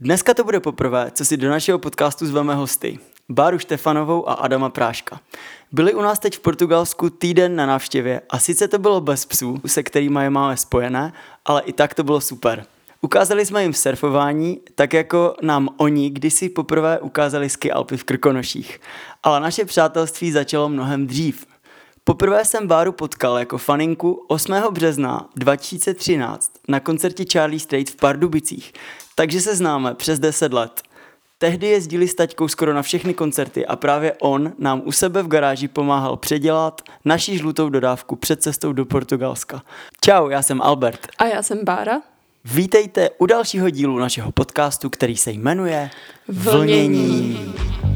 Dneska to bude poprvé, co si do našeho podcastu zveme hosty. Báru Štefanovou a Adama Práška. Byli u nás teď v Portugalsku týden na návštěvě a sice to bylo bez psů, se kterými je máme spojené, ale i tak to bylo super. Ukázali jsme jim surfování, tak jako nám oni kdysi poprvé ukázali ski Alpy v Krkonoších. Ale naše přátelství začalo mnohem dřív. Poprvé jsem Báru potkal jako faninku 8. března 2013 na koncertě Charlie Strait v Pardubicích, takže se známe přes 10 let. Tehdy jezdili s taťkou skoro na všechny koncerty a právě on nám u sebe v garáži pomáhal předělat naší žlutou dodávku před cestou do Portugalska. Čau, já jsem Albert. A já jsem Bára. Vítejte u dalšího dílu našeho podcastu, který se jmenuje Vlnění. Vlnění.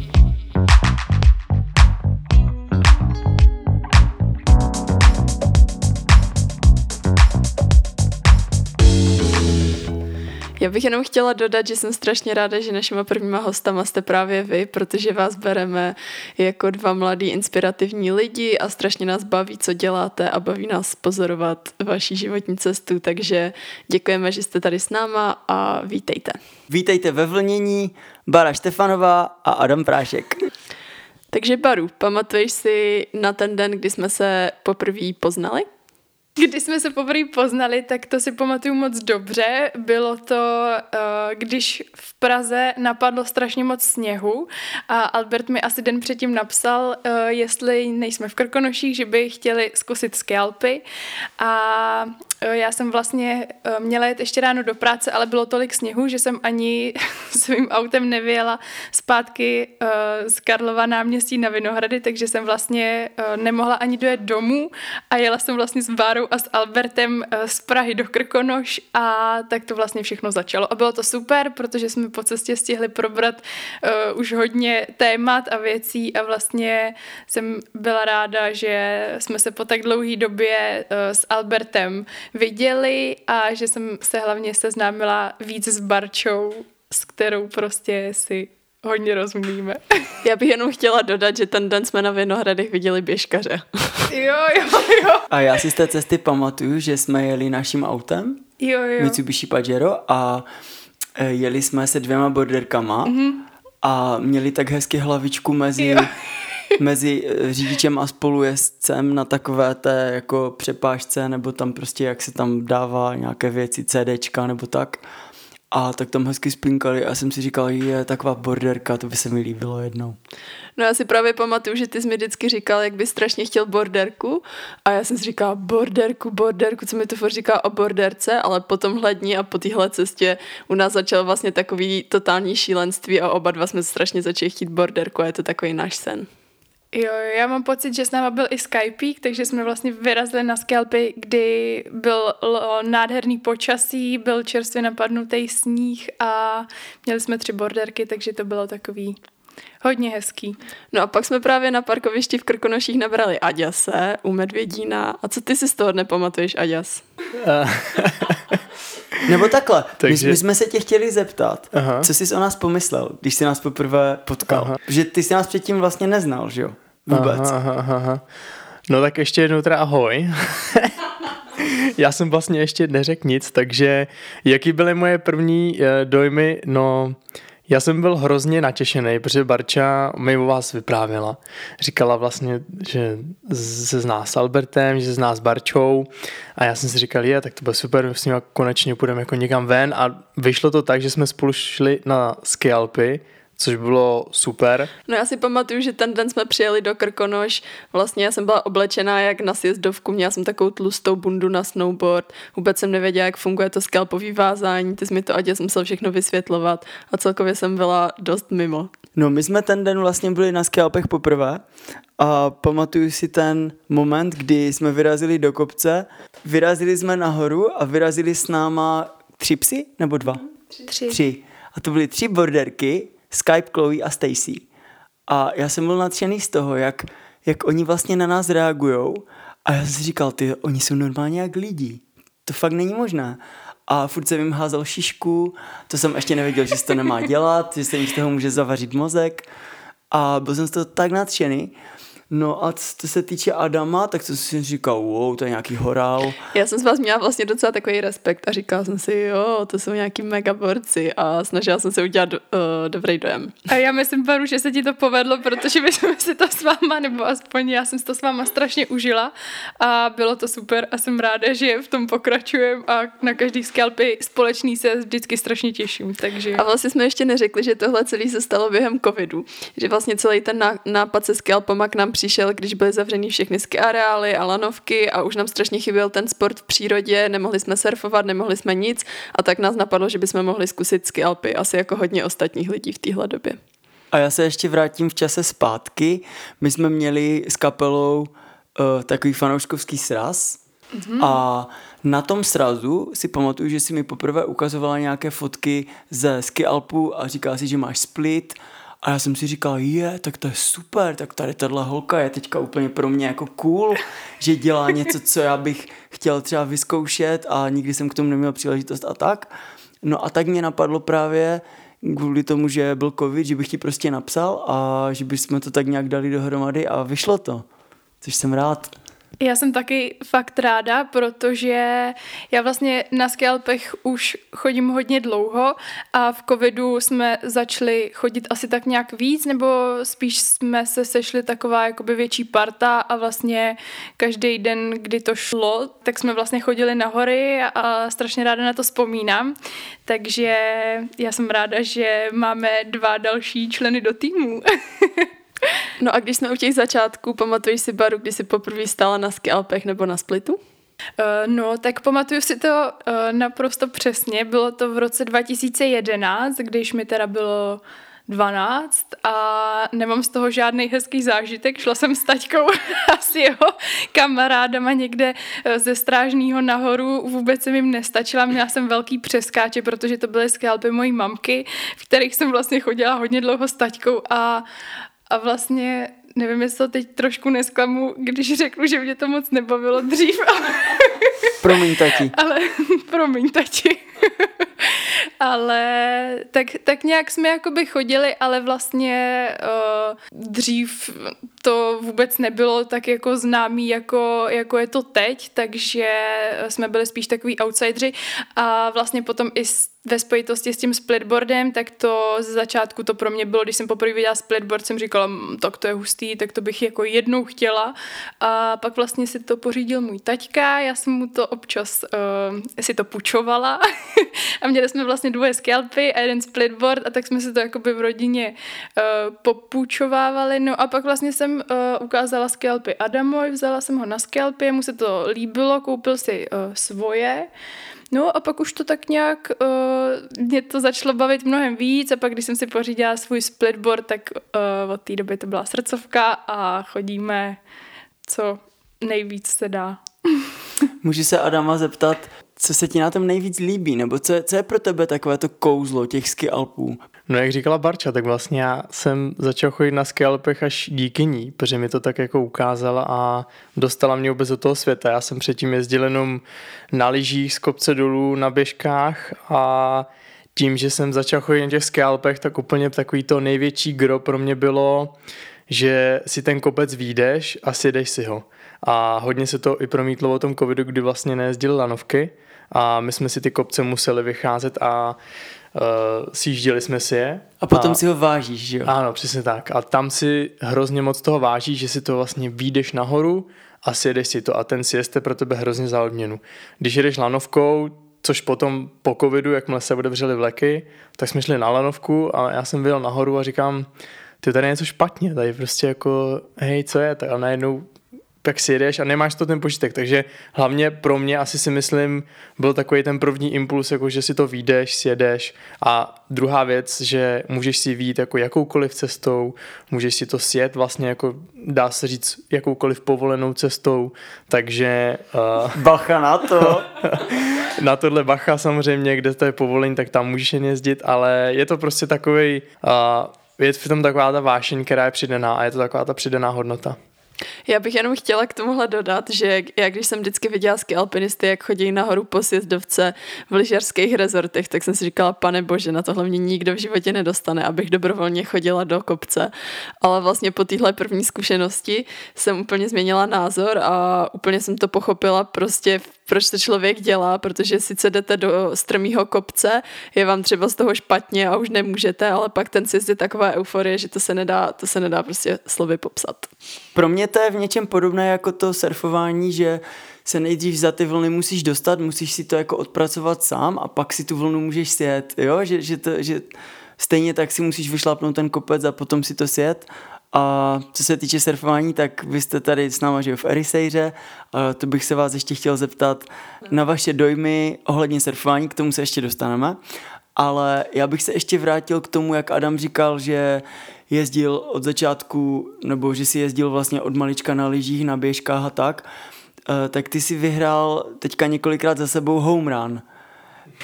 Já bych jenom chtěla dodat, že jsem strašně ráda, že našima prvníma hostama jste právě vy, protože vás bereme jako dva mladí inspirativní lidi a strašně nás baví, co děláte a baví nás pozorovat vaší životní cestu, takže děkujeme, že jste tady s náma a vítejte. Vítejte ve Vlnění, Bára Štefanová a Adam Prášek. Takže Baru, pamatuješ si na ten den, kdy jsme se poprvé poznali? Když jsme se poprvé poznali, tak to si pamatuju moc dobře. Bylo to, eh, když v Praze napadlo strašně moc sněhu a Albert mi asi den předtím napsal, eh, jestli nejsme v Krkonoších, že by chtěli zkusit skialpy a eh, já jsem vlastně měla jet ještě ráno do práce, ale bylo tolik sněhu, že jsem ani svým autem nevyjela zpátky z Karlova náměstí na Vinohrady, takže jsem vlastně nemohla ani dojet domů a jela jsem vlastně s Várou Bárou a s Albertem eh, z Prahy do Krkonoš a tak to vlastně všechno začalo. A bylo to super, protože jsme po cestě stihli probrat uh, už hodně témat a věcí a vlastně jsem byla ráda, že jsme se po tak dlouhé době uh, s Albertem viděli a že jsem se hlavně seznámila víc s Barčou, s kterou prostě si hodně rozumíme. Já bych jenom chtěla dodat, že ten den jsme na Vinohradech viděli běžkaře. Jo, jo, jo. A já si z té cesty pamatuju, že jsme jeli naším autem, Jo, jo. Mitsubishi Pajero a e, jeli jsme se dvěma borderkama mm-hmm. a měli tak hezky hlavičku mezi, Jo. mezi e, řidičem a spolujezdcem na takové té jako přepážce, nebo tam prostě jak se tam dává nějaké věci, CDčka nebo tak. A tak tam hezky splinkali a já jsem si říkal, je taková borderka, to by se mi líbilo jednou. No já si právě pamatuju, že ty jsi mi vždycky říkal, jak by strašně chtěl borderku a já jsem si říkala borderku, borderku, co mi to furt říká o borderce, ale po tomhle dní a po téhle cestě u nás začalo vlastně takový totální šílenství a oba dva jsme strašně začali chtít borderku a je to takový náš sen. Jo, já mám pocit, že s náma byl i Skypeík, takže jsme vlastně vyrazili na Skelpy, kdy byl nádherný počasí, byl čerstvě napadnutý sníh a měli jsme tři borderky, takže to bylo takový hodně hezký. No a pak jsme právě na parkovišti v Krkonoších nabrali Aďase u Medvědína. A co ty si z toho nepamatuješ, Aďas? Nebo takhle, Takže- my, my jsme se tě chtěli zeptat, Aha. co jsi o nás pomyslel, když jsi nás poprvé potkal. Aha. Že ty jsi nás předtím vlastně neznal, že jo? Vůbec. Aha, aha, aha. No tak ještě jednou teda ahoj. Já jsem vlastně ještě neřekl nic, takže jaký byly moje první eh, dojmy? No, já jsem byl hrozně natěšený, protože Barča mi o vás vyprávěla. Říkala vlastně, že se zná s Albertem, že se zná s Barčou. A já jsem si říkal, je, tak to bude super, s ním konečně půjdeme jako někam ven. A vyšlo to tak, že jsme spolu šli na ski Alpy, což bylo super. No já si pamatuju, že ten den jsme přijeli do Krkonoš, vlastně já jsem byla oblečená jak na sjezdovku, měla jsem takovou tlustou bundu na snowboard, vůbec jsem nevěděla, jak funguje to skalpový vázání, ty jsi mi to Adě musel všechno vysvětlovat a celkově jsem byla dost mimo. No my jsme ten den vlastně byli na Skalpech poprvé a pamatuju si ten moment, kdy jsme vyrazili do kopce, vyrazili jsme nahoru a vyrazili s náma tři psy nebo dva? Tři. Tři. A to byly tři borderky, Skype, Chloe a Stacy. A já jsem byl nadšený z toho, jak, jak oni vlastně na nás reagujou. A já jsem si říkal, ty, oni jsou normálně jak lidi. To fakt není možné. A furt jsem jim házel šišku, to jsem ještě nevěděl, že se to nemá dělat, že se jim z toho může zavařit mozek. A byl jsem z toho tak nadšený. No a co se týče Adama, tak to jsem si říkal, wow, to je nějaký horál. Já jsem z vás měla vlastně docela takový respekt a říkala jsem si, jo, to jsou nějaký megaborci a snažila jsem se udělat do, uh, dobrý dojem. A já myslím, Baru, že se ti to povedlo, protože my jsme si to s váma, nebo aspoň já jsem si to s váma strašně užila a bylo to super a jsem ráda, že v tom pokračujem a na každý skalpy společný se vždycky strašně těším, takže... A vlastně jsme ještě neřekli, že tohle celé se stalo během covidu, že vlastně celý ten nápad se skalpama k nám přišel, když byly zavřený všechny ski areály a lanovky a už nám strašně chyběl ten sport v přírodě, nemohli jsme surfovat, nemohli jsme nic a tak nás napadlo, že bychom mohli zkusit ski Alpy, asi jako hodně ostatních lidí v téhle době. A já se ještě vrátím v čase zpátky. My jsme měli s kapelou uh, takový fanouškovský sraz mm-hmm. a na tom srazu si pamatuju, že si mi poprvé ukazovala nějaké fotky ze ski Alpu a říkala si, že máš split a já jsem si říkal, je, tak to je super, tak tady tahle holka je teďka úplně pro mě jako cool, že dělá něco, co já bych chtěl třeba vyzkoušet a nikdy jsem k tomu neměl příležitost a tak. No a tak mě napadlo právě kvůli tomu, že byl covid, že bych ti prostě napsal a že bychom to tak nějak dali dohromady a vyšlo to. Což jsem rád. Já jsem taky fakt ráda, protože já vlastně na skalpech už chodím hodně dlouho a v covidu jsme začali chodit asi tak nějak víc, nebo spíš jsme se sešli taková jakoby větší parta a vlastně každý den, kdy to šlo, tak jsme vlastně chodili na hory a strašně ráda na to vzpomínám. Takže já jsem ráda, že máme dva další členy do týmu. No a když jsme u těch začátků, pamatuješ si Baru, kdy jsi poprvé stála na Alpech nebo na Splitu? Uh, no, tak pamatuju si to uh, naprosto přesně. Bylo to v roce 2011, když mi teda bylo 12 a nemám z toho žádný hezký zážitek. Šla jsem s taťkou a s jeho kamarádama někde eh, ze Strážného nahoru. Vůbec jsem jim nestačila. Měla jsem velký přeskáče, protože to byly skalpy mojí mamky, v kterých jsem vlastně chodila hodně dlouho s taťkou a a vlastně nevím, jestli to teď trošku nesklamu, když řeknu, že mě to moc nebavilo dřív. Ale... Promiň, tati. Ale promiň, tati. ale tak, tak nějak jsme jakoby chodili, ale vlastně uh, dřív to vůbec nebylo tak jako známý, jako, jako je to teď, takže jsme byli spíš takový outsidři. A vlastně potom i ve spojitosti s tím splitboardem, tak to z začátku to pro mě bylo, když jsem poprvé viděla splitboard, jsem říkala, tak to je hustý, tak to bych jako jednou chtěla. A pak vlastně si to pořídil můj taťka, já jsem mu to občas uh, si to půjčovala. A měli jsme vlastně dvoje skalpy a jeden splitboard a tak jsme si to jakoby v rodině uh, popůjčovávali, no a pak vlastně jsem uh, ukázala skalpy Adamovi, vzala jsem ho na skalpy, mu se to líbilo, koupil si uh, svoje, No a pak už to tak nějak, uh, mě to začalo bavit mnohem víc a pak když jsem si pořídila svůj splitboard, tak uh, od té doby to byla srdcovka a chodíme co nejvíc se dá. Můžu se Adama zeptat, co se ti na tom nejvíc líbí, nebo co je, co je pro tebe takové to kouzlo těch ski Alpů? No jak říkala Barča, tak vlastně já jsem začal chodit na ski Alpech až díky ní, protože mi to tak jako ukázala a dostala mě vůbec do toho světa. Já jsem předtím jezdil jenom na lyžích z kopce dolů, na běžkách a tím, že jsem začal chodit na těch ski Alpech, tak úplně takový to největší gro pro mě bylo, že si ten kopec výjdeš a sjedeš si ho. A hodně se to i promítlo o tom covidu, kdy vlastně nejezdili lanovky a my jsme si ty kopce museli vycházet a uh, sjížděli jsme si je. A potom a, si ho vážíš, že jo? Ano, přesně tak. A tam si hrozně moc toho vážíš, že si to vlastně výjdeš nahoru a sjedeš si to a ten je pro tebe hrozně za odměnu. Když jedeš lanovkou, což potom po covidu, jakmile se otevřely vleky, tak jsme šli na lanovku a já jsem vyjel nahoru a říkám, ty tady je něco špatně, tady prostě jako, hej, co je, tak a najednou tak si jedeš a nemáš to ten požitek, takže hlavně pro mě asi si myslím, byl takový ten první impuls, jako že si to výjdeš, sjedeš a druhá věc, že můžeš si výjít jako jakoukoliv cestou, můžeš si to sjet vlastně jako dá se říct jakoukoliv povolenou cestou, takže... Uh, bacha na to! na tohle bacha samozřejmě, kde to je povolení, tak tam můžeš jen jezdit, ale je to prostě takový uh, je v tom taková ta vášeň, která je přidaná a je to taková ta přidaná hodnota. Já bych jenom chtěla k tomuhle dodat, že já když jsem vždycky viděla ski alpinisty, jak chodí nahoru po sjezdovce v lyžařských rezortech, tak jsem si říkala, pane bože, na tohle mě nikdo v životě nedostane, abych dobrovolně chodila do kopce. Ale vlastně po téhle první zkušenosti jsem úplně změnila názor a úplně jsem to pochopila prostě, proč to člověk dělá, protože sice jdete do strmého kopce, je vám třeba z toho špatně a už nemůžete, ale pak ten sjezd je taková euforie, že to se nedá, to se nedá prostě slovy popsat. Pro mě to je v něčem podobné jako to surfování, že se nejdřív za ty vlny musíš dostat, musíš si to jako odpracovat sám a pak si tu vlnu můžeš sjet, jo? Že, že, to, že stejně tak si musíš vyšlápnout ten kopec a potom si to sjet a co se týče surfování, tak vy jste tady s náma že v Erisejře, to bych se vás ještě chtěl zeptat na vaše dojmy ohledně surfování, k tomu se ještě dostaneme, ale já bych se ještě vrátil k tomu, jak Adam říkal, že jezdil od začátku, nebo že si jezdil vlastně od malička na lyžích, na běžkách a tak, eh, tak ty si vyhrál teďka několikrát za sebou home run.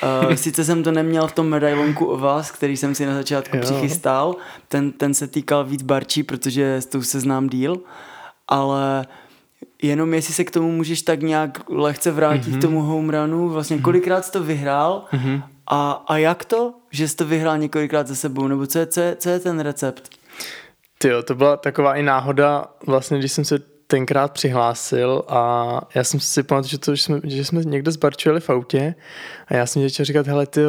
Uh, sice jsem to neměl v tom medailonku o vás, který jsem si na začátku jo. přichystal, ten, ten se týkal víc barčí, protože s tou se znám díl, ale jenom jestli se k tomu můžeš tak nějak lehce vrátit mm-hmm. k tomu home runu, vlastně mhm. kolikrát jsi to vyhrál mm-hmm. a, a jak to, že jsi to vyhrál několikrát za sebou, nebo co je, co je, co je ten recept? Ty to byla taková i náhoda, vlastně když jsem se tenkrát přihlásil a já jsem si pamatoval, že, to, že, jsme, že jsme někde zbarčovali v autě a já jsem začal říkat, hele ty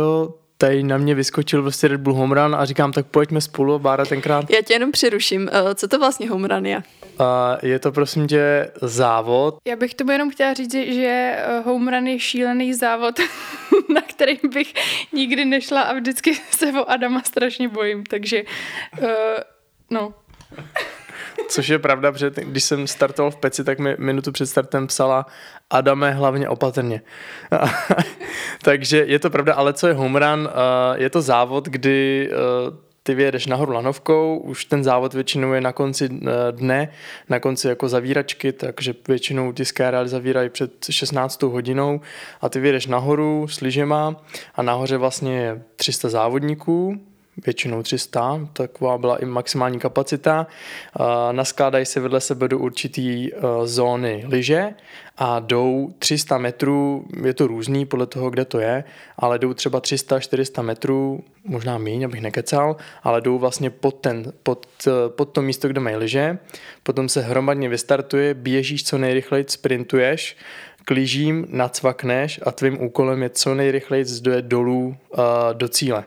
tady na mě vyskočil vlastně Red Bull home run a říkám, tak pojďme spolu, Bára tenkrát. Já tě jenom přeruším, eh, co to vlastně home run je? Uh, je to prosím tě závod. Já bych tomu jenom chtěla říct, že eh, home run je šílený závod, na který bych nikdy nešla a vždycky se o Adama strašně bojím, takže uh, no. Což je pravda, protože když jsem startoval v Peci, tak mi minutu před startem psala Adame hlavně opatrně. Takže je to pravda, ale co je home run, eh, je to závod, kdy eh, ty vyjedeš nahoru lanovkou, už ten závod většinou je na konci eh, dne, na konci jako zavíračky, takže většinou ty skyrály zavírají před 16 hodinou a ty vyjedeš nahoru s lyžema a nahoře vlastně je 300 závodníků, většinou 300, taková byla i maximální kapacita. Naskládají se vedle sebe do určitý e, zóny lyže a jdou 300 metrů, je to různý podle toho, kde to je, ale jdou třeba 300-400 metrů, možná méně, abych nekecal, ale jdou vlastně pod, ten, pod, e, pod to místo, kde mají lyže, potom se hromadně vystartuje, běžíš co nejrychleji, sprintuješ, klížím, nacvakneš a tvým úkolem je co nejrychleji dojet dolů uh, do cíle.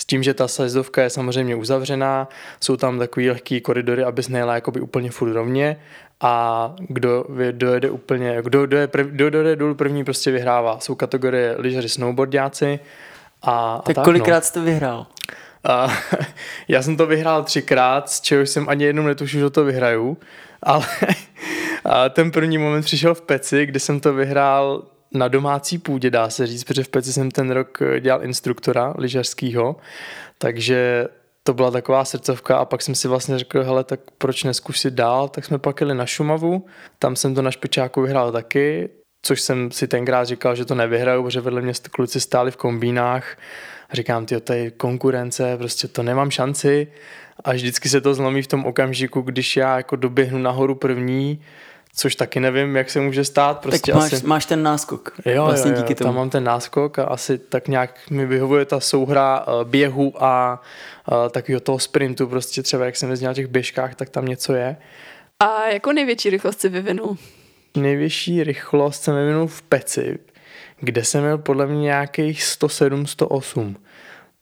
S tím, že ta sezdovka je samozřejmě uzavřená, jsou tam takový lehký koridory, abys nejela jakoby úplně furt rovně a kdo dojede úplně, kdo dojede, prv, kdo dojede dolů první prostě vyhrává. Jsou kategorie lyžaři snowboardiáci a, tak, a tak kolikrát no. jste vyhrál? A, já jsem to vyhrál třikrát, z čehož jsem ani jednou netušil, že to vyhraju, ale a ten první moment přišel v peci, kdy jsem to vyhrál na domácí půdě, dá se říct, protože v Peci jsem ten rok eh, dělal instruktora lyžařského, takže to byla taková srdcovka a pak jsem si vlastně řekl, hele, tak proč neskusit dál, tak jsme pak jeli na Šumavu, tam jsem to na špičáku vyhrál taky, což jsem si tenkrát říkal, že to nevyhraju, protože vedle mě kluci stáli v kombínách. Říkám, ty to je konkurence, prostě to nemám šanci. A vždycky se to zlomí v tom okamžiku, když já jako doběhnu nahoru první, což taky nevím, jak se může stát. Prostě tak máš, asi... máš ten náskok. Jo, vlastně jo, jo, díky tomu. tam mám ten náskok a asi tak nějak mi vyhovuje ta souhra uh, běhu a uh, takového toho sprintu, prostě třeba jak jsem jezdil na těch běžkách, tak tam něco je. A jako největší rychlost si vyvinul? Největší rychlost jsem vyvinul v Peci, kde jsem měl podle mě nějakých 107-108.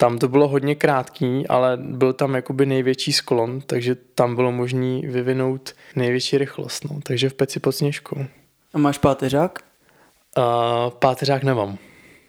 Tam to bylo hodně krátký, ale byl tam jakoby největší sklon, takže tam bylo možné vyvinout největší rychlost. No. Takže v peci pod sněžkou. A máš páteřák? Uh, páteřák nemám.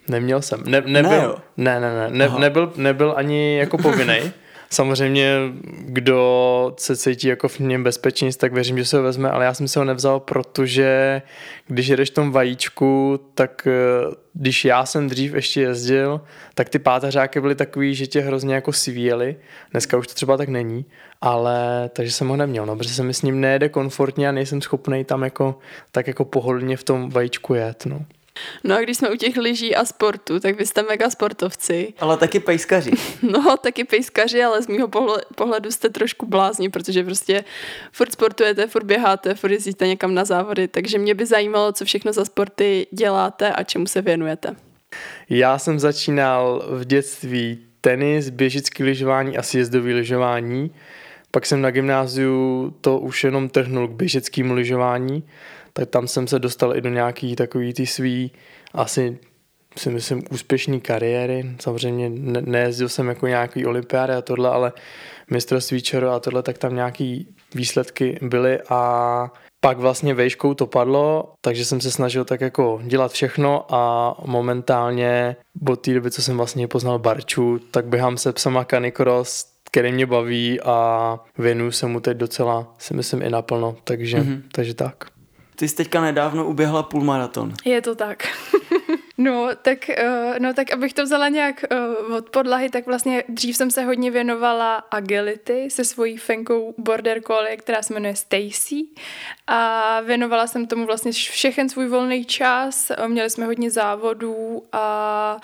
Neměl jsem. Ne, nebyl, ne, ne, ne, ne, nebyl, nebyl ani jako povinný. Samozřejmě, kdo se cítí jako v něm bezpečně, tak věřím, že se ho vezme, ale já jsem se ho nevzal, protože když jedeš v tom vajíčku, tak eh, když já jsem dřív ještě jezdil, tak ty pátařáky byly takový, že tě hrozně jako svíjeli. Dneska už to třeba tak není, ale takže jsem ho neměl, no, protože se mi s ním nejede komfortně a nejsem schopný tam jako tak jako pohodlně v tom vajíčku jet, no. No a když jsme u těch lyží a sportu, tak vy jste mega sportovci. Ale taky pejskaři. No, taky pejskaři, ale z mýho pohledu jste trošku blázni, protože prostě furt sportujete, furt běháte, furt jezdíte někam na závody, takže mě by zajímalo, co všechno za sporty děláte a čemu se věnujete. Já jsem začínal v dětství tenis, běžický lyžování a sjezdový lyžování. Pak jsem na gymnáziu to už jenom trhnul k běžeckému lyžování, tak tam jsem se dostal i do nějaký takový ty svý asi si myslím úspěšný kariéry. Samozřejmě ne- nejezdil jsem jako nějaký olympiády a tohle, ale mistrovství čero a tohle, tak tam nějaký výsledky byly a pak vlastně vejškou to padlo, takže jsem se snažil tak jako dělat všechno a momentálně od té doby, co jsem vlastně poznal Barču, tak běhám se psama Canicross, který mě baví a věnuju se mu teď docela, si myslím, i naplno, takže, mm-hmm. takže tak. Ty jsi teďka nedávno uběhla půlmaraton. Je to tak. No tak, uh, no, tak abych to vzala nějak uh, od podlahy, tak vlastně dřív jsem se hodně věnovala agility se svojí fenkou border collie, která se jmenuje Stacy a věnovala jsem tomu vlastně všechen svůj volný čas, měli jsme hodně závodů a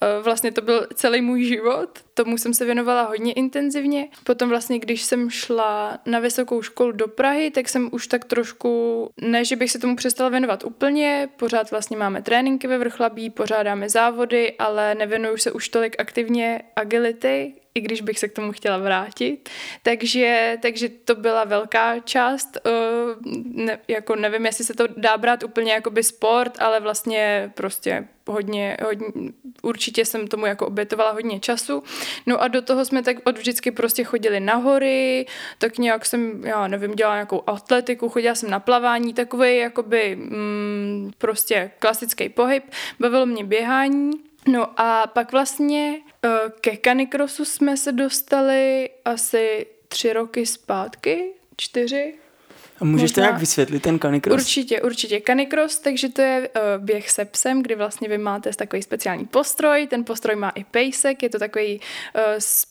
Eh, vlastně to byl celý můj život. Tomu jsem se věnovala hodně intenzivně. Potom vlastně, když jsem šla na vysokou školu do Prahy, tak jsem už tak trošku, ne, že bych se tomu přestala věnovat úplně, pořád vlastně máme tréninky ve Vrchlabí, pořádáme závody, ale nevěnuju se už tolik aktivně agility, i když bych se k tomu chtěla vrátit. Takže, takže to byla velká část, uh, ne, jako nevím, jestli se to dá brát úplně jako by sport, ale vlastně prostě hodně, hodně, určitě jsem tomu jako obětovala hodně času. No a do toho jsme tak od vždycky prostě chodili na hory, tak nějak jsem, já nevím, dělala nějakou atletiku, chodila jsem na plavání, takový jakoby mm, prostě klasický pohyb. Bavilo mě běhání, No a pak vlastně uh, ke Canicrossu jsme se dostali asi tři roky zpátky, čtyři. A můžeš to nějak vysvětlit, ten Canicross? Určitě, určitě. Canicross, takže to je uh, běh se psem, kdy vlastně vy máte takový speciální postroj, ten postroj má i pejsek, je to takový uh,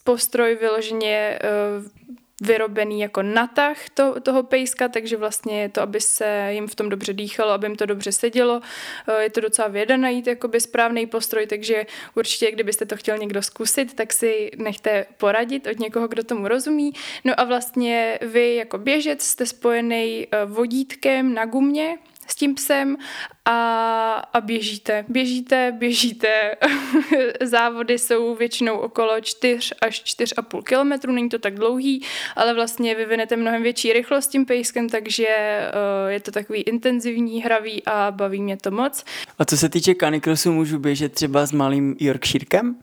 postroj vyloženě uh, vyrobený jako natah to, toho pejska, takže vlastně je to, aby se jim v tom dobře dýchalo, aby jim to dobře sedělo. Eh, je to docela věda najít jakoby správný postroj, takže určitě, kdybyste to chtěl někdo zkusit, tak si nechte poradit od někoho, kdo tomu rozumí. No a vlastně vy jako běžec jste spojený eh, vodítkem na gumě, s tím psem a, a běžíte. Běžíte, běžíte. Závody jsou většinou okolo 4 až 4,5 kilometru, není to tak dlouhý, ale vlastně vyvinete mnohem větší rychlost tím pejskem, takže uh, je to takový intenzivní, hravý a baví mě to moc. A co se týče kanikrosu, můžu běžet třeba s malým Yorkshirekem?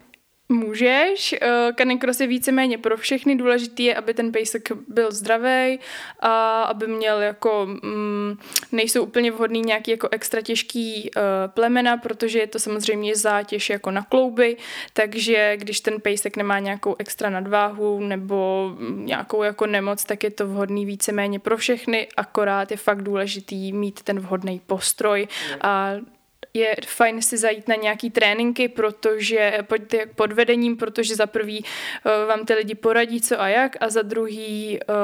Můžeš, eh, je víceméně pro všechny, důležitý je, aby ten pejsek byl zdravý a aby měl jako, mm, nejsou úplně vhodný nějaký jako extra těžký uh, plemena, protože je to samozřejmě zátěž jako na klouby, takže když ten pejsek nemá nějakou extra nadváhu nebo nějakou jako nemoc, tak je to vhodný víceméně pro všechny, akorát je fakt důležitý mít ten vhodný postroj a je fajn si zajít na nějaký tréninky, protože pod, pod vedením, protože za prvý uh, vám ty lidi poradí co a jak a za druhý uh,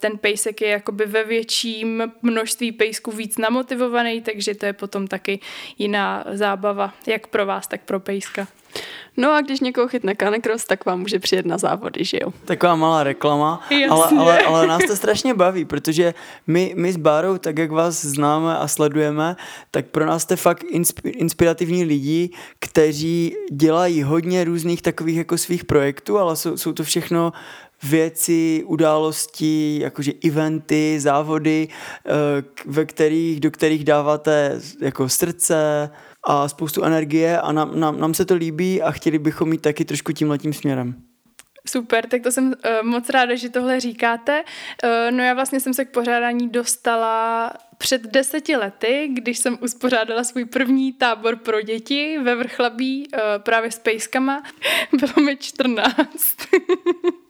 ten pejsek je jakoby ve větším množství pejsků víc namotivovaný, takže to je potom taky jiná zábava, jak pro vás, tak pro pejska. No a když někoho chytne Canicross, tak vám může přijet na závody, že jo? Taková malá reklama, ale, ale, ale nás to strašně baví, protože my, my s Bárou, tak jak vás známe a sledujeme, tak pro nás jste fakt inspirativní lidi, kteří dělají hodně různých takových jako svých projektů, ale jsou, jsou to všechno věci, události, jakože eventy, závody, eh, ve kterých, do kterých dáváte jako srdce, a spoustu energie a nám, nám, nám se to líbí a chtěli bychom mít taky trošku tímhletím směrem. Super, tak to jsem uh, moc ráda, že tohle říkáte. Uh, no já vlastně jsem se k pořádání dostala před deseti lety, když jsem uspořádala svůj první tábor pro děti ve Vrchlabí uh, právě s pejskama. Bylo mi 14.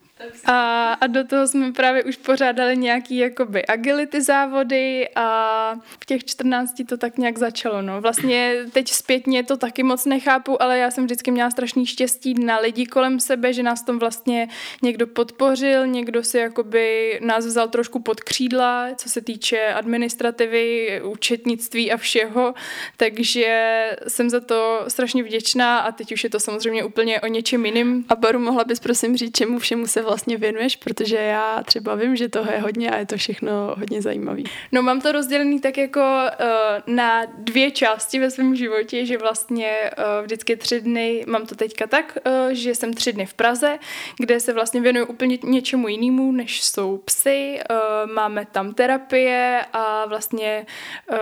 A A, do toho jsme právě už pořádali nějaký jakoby agility závody a v těch 14 to tak nějak začalo. No. Vlastně teď zpětně to taky moc nechápu, ale já jsem vždycky měla strašný štěstí na lidi kolem sebe, že nás tom vlastně někdo podpořil, někdo si jakoby nás vzal trošku pod křídla, co se týče administrativy, účetnictví a všeho, takže jsem za to strašně vděčná a teď už je to samozřejmě úplně o něčem jiným. A Baru, mohla bys prosím říct, čemu všemu se vlastně věnuješ, protože já třeba vím, že toho je hodně a je to všechno hodně zajímavý. No mám to rozdělený tak jako uh, na dvě části ve svém životě, že vlastně uh, vždycky tři dny, mám to teďka tak, uh, že jsem tři dny v Praze, kde se vlastně věnuju úplně něčemu jinému, než jsou psy, uh, máme tam terapie a vlastně uh,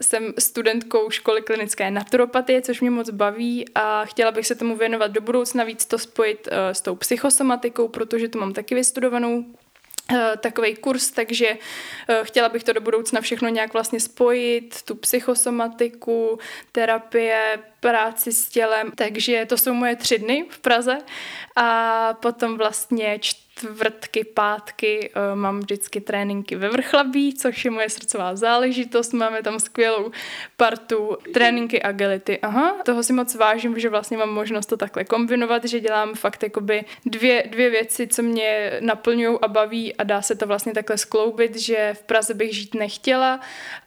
jsem studentkou školy klinické naturopatie, což mě moc baví a chtěla bych se tomu věnovat do budoucna, víc to spojit uh, s tou psychosomatikou, protože to mám taky vystudovanou Eh, takový kurz, takže eh, chtěla bych to do budoucna všechno nějak vlastně spojit, tu psychosomatiku, terapie, práci s tělem, takže to jsou moje tři dny v Praze a potom vlastně čtvrtky, pátky uh, mám vždycky tréninky ve Vrchlabí, což je moje srdcová záležitost, máme tam skvělou partu tréninky agility, aha, toho si moc vážím, že vlastně mám možnost to takhle kombinovat, že dělám fakt jakoby dvě, dvě věci, co mě naplňují a baví a dá se to vlastně takhle skloubit, že v Praze bych žít nechtěla,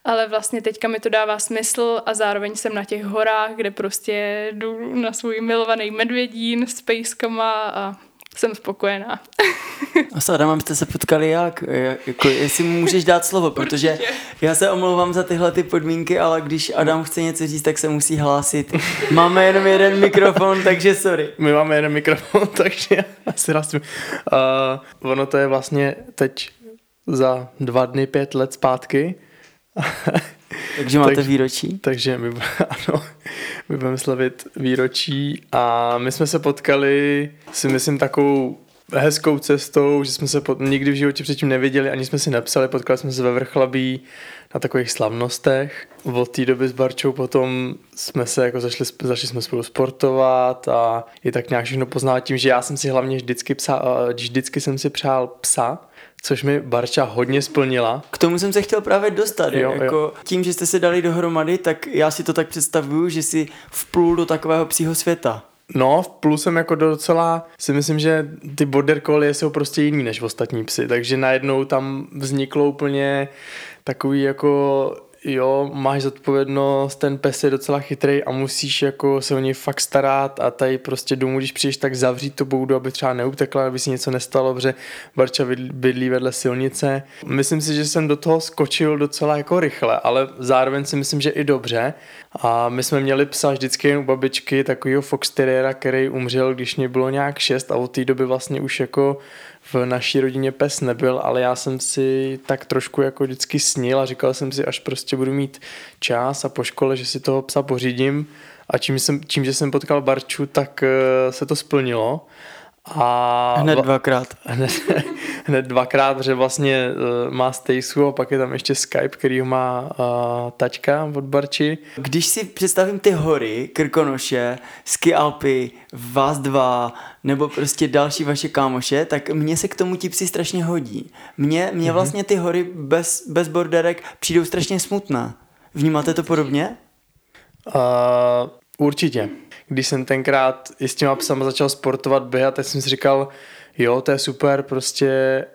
ale vlastně teďka mi to dává smysl a zároveň jsem na těch horách, kde prostě jdu na svůj milovaný medvědín s pejskama a jsem spokojená. A s Adamem jste se potkali jak? Jako, jestli mu můžeš dát slovo, protože Určitě. já se omlouvám za tyhle ty podmínky, ale když Adam chce něco říct, tak se musí hlásit. Máme jenom jeden mikrofon, takže sorry. My máme jeden mikrofon, takže asi raz. Uh, ono to je vlastně teď za dva dny, pět let zpátky. Takže máte tak, výročí? Takže my, ano, my budeme slavit výročí a my jsme se potkali si myslím takovou hezkou cestou, že jsme se pot, nikdy v životě předtím neviděli, ani jsme si nepsali, potkali jsme se ve Vrchlabí na takových slavnostech. Od té doby s Barčou potom jsme se jako zašli, zašli jsme spolu sportovat a je tak nějak všechno poznat tím, že já jsem si hlavně vždycky, psa, vždycky jsem si přál psa, což mi Barča hodně splnila. K tomu jsem se chtěl právě dostat. Jo, jako jo. Tím, že jste se dali dohromady, tak já si to tak představuju, že si vplul do takového psího světa. No, plus jsem jako docela, si myslím, že ty border collie jsou prostě jiný než ostatní psy, takže najednou tam vzniklo úplně takový jako jo, máš zodpovědnost, ten pes je docela chytrý a musíš jako se o něj fakt starat a tady prostě domů, když přijdeš, tak zavřít to boudu, aby třeba neutekla, aby si něco nestalo, protože Barča bydlí vedle silnice. Myslím si, že jsem do toho skočil docela jako rychle, ale zároveň si myslím, že i dobře. A my jsme měli psa vždycky jen u babičky, takovýho Fox Terriera, který umřel, když mě bylo nějak šest a od té doby vlastně už jako v naší rodině pes nebyl, ale já jsem si tak trošku jako vždycky snil a říkal jsem si, až prostě budu mít čas a po škole, že si toho psa pořídím a čím, jsem, čím že jsem potkal Barču, tak uh, se to splnilo. A hned dvakrát. Hned, hned dvakrát, že vlastně uh, má Stacey a pak je tam ještě Skype, který má uh, tačka od Barči. Když si představím ty hory, Krkonoše, Ski Alpy, vás dva, nebo prostě další vaše kámoše, tak mně se k tomu ti psi strašně hodí. Mně, mně mm-hmm. vlastně ty hory bez, bez borderek přijdou strašně smutné. Vnímáte to podobně? Uh, určitě když jsem tenkrát i s těma psama začal sportovat, běhat, tak jsem si říkal, jo, to je super, prostě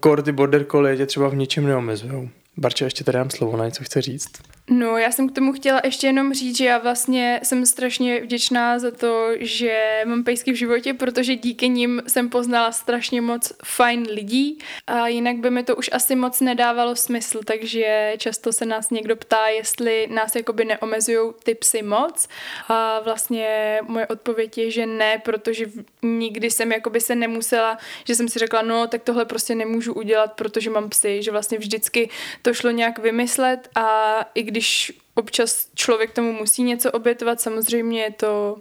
korty border collie tě třeba v ničem neomezují. Barča, ještě tady dám slovo na něco chce říct. No, já jsem k tomu chtěla ještě jenom říct, že já vlastně jsem strašně vděčná za to, že mám pejsky v životě, protože díky nim jsem poznala strašně moc fajn lidí. A jinak by mi to už asi moc nedávalo smysl, takže často se nás někdo ptá, jestli nás jakoby neomezují ty psy moc. A vlastně moje odpověď je, že ne, protože nikdy jsem jakoby se nemusela, že jsem si řekla, no, tak tohle prostě nemůžu udělat, protože mám psy, že vlastně vždycky to šlo nějak vymyslet a i když občas člověk tomu musí něco obětovat, samozřejmě je to,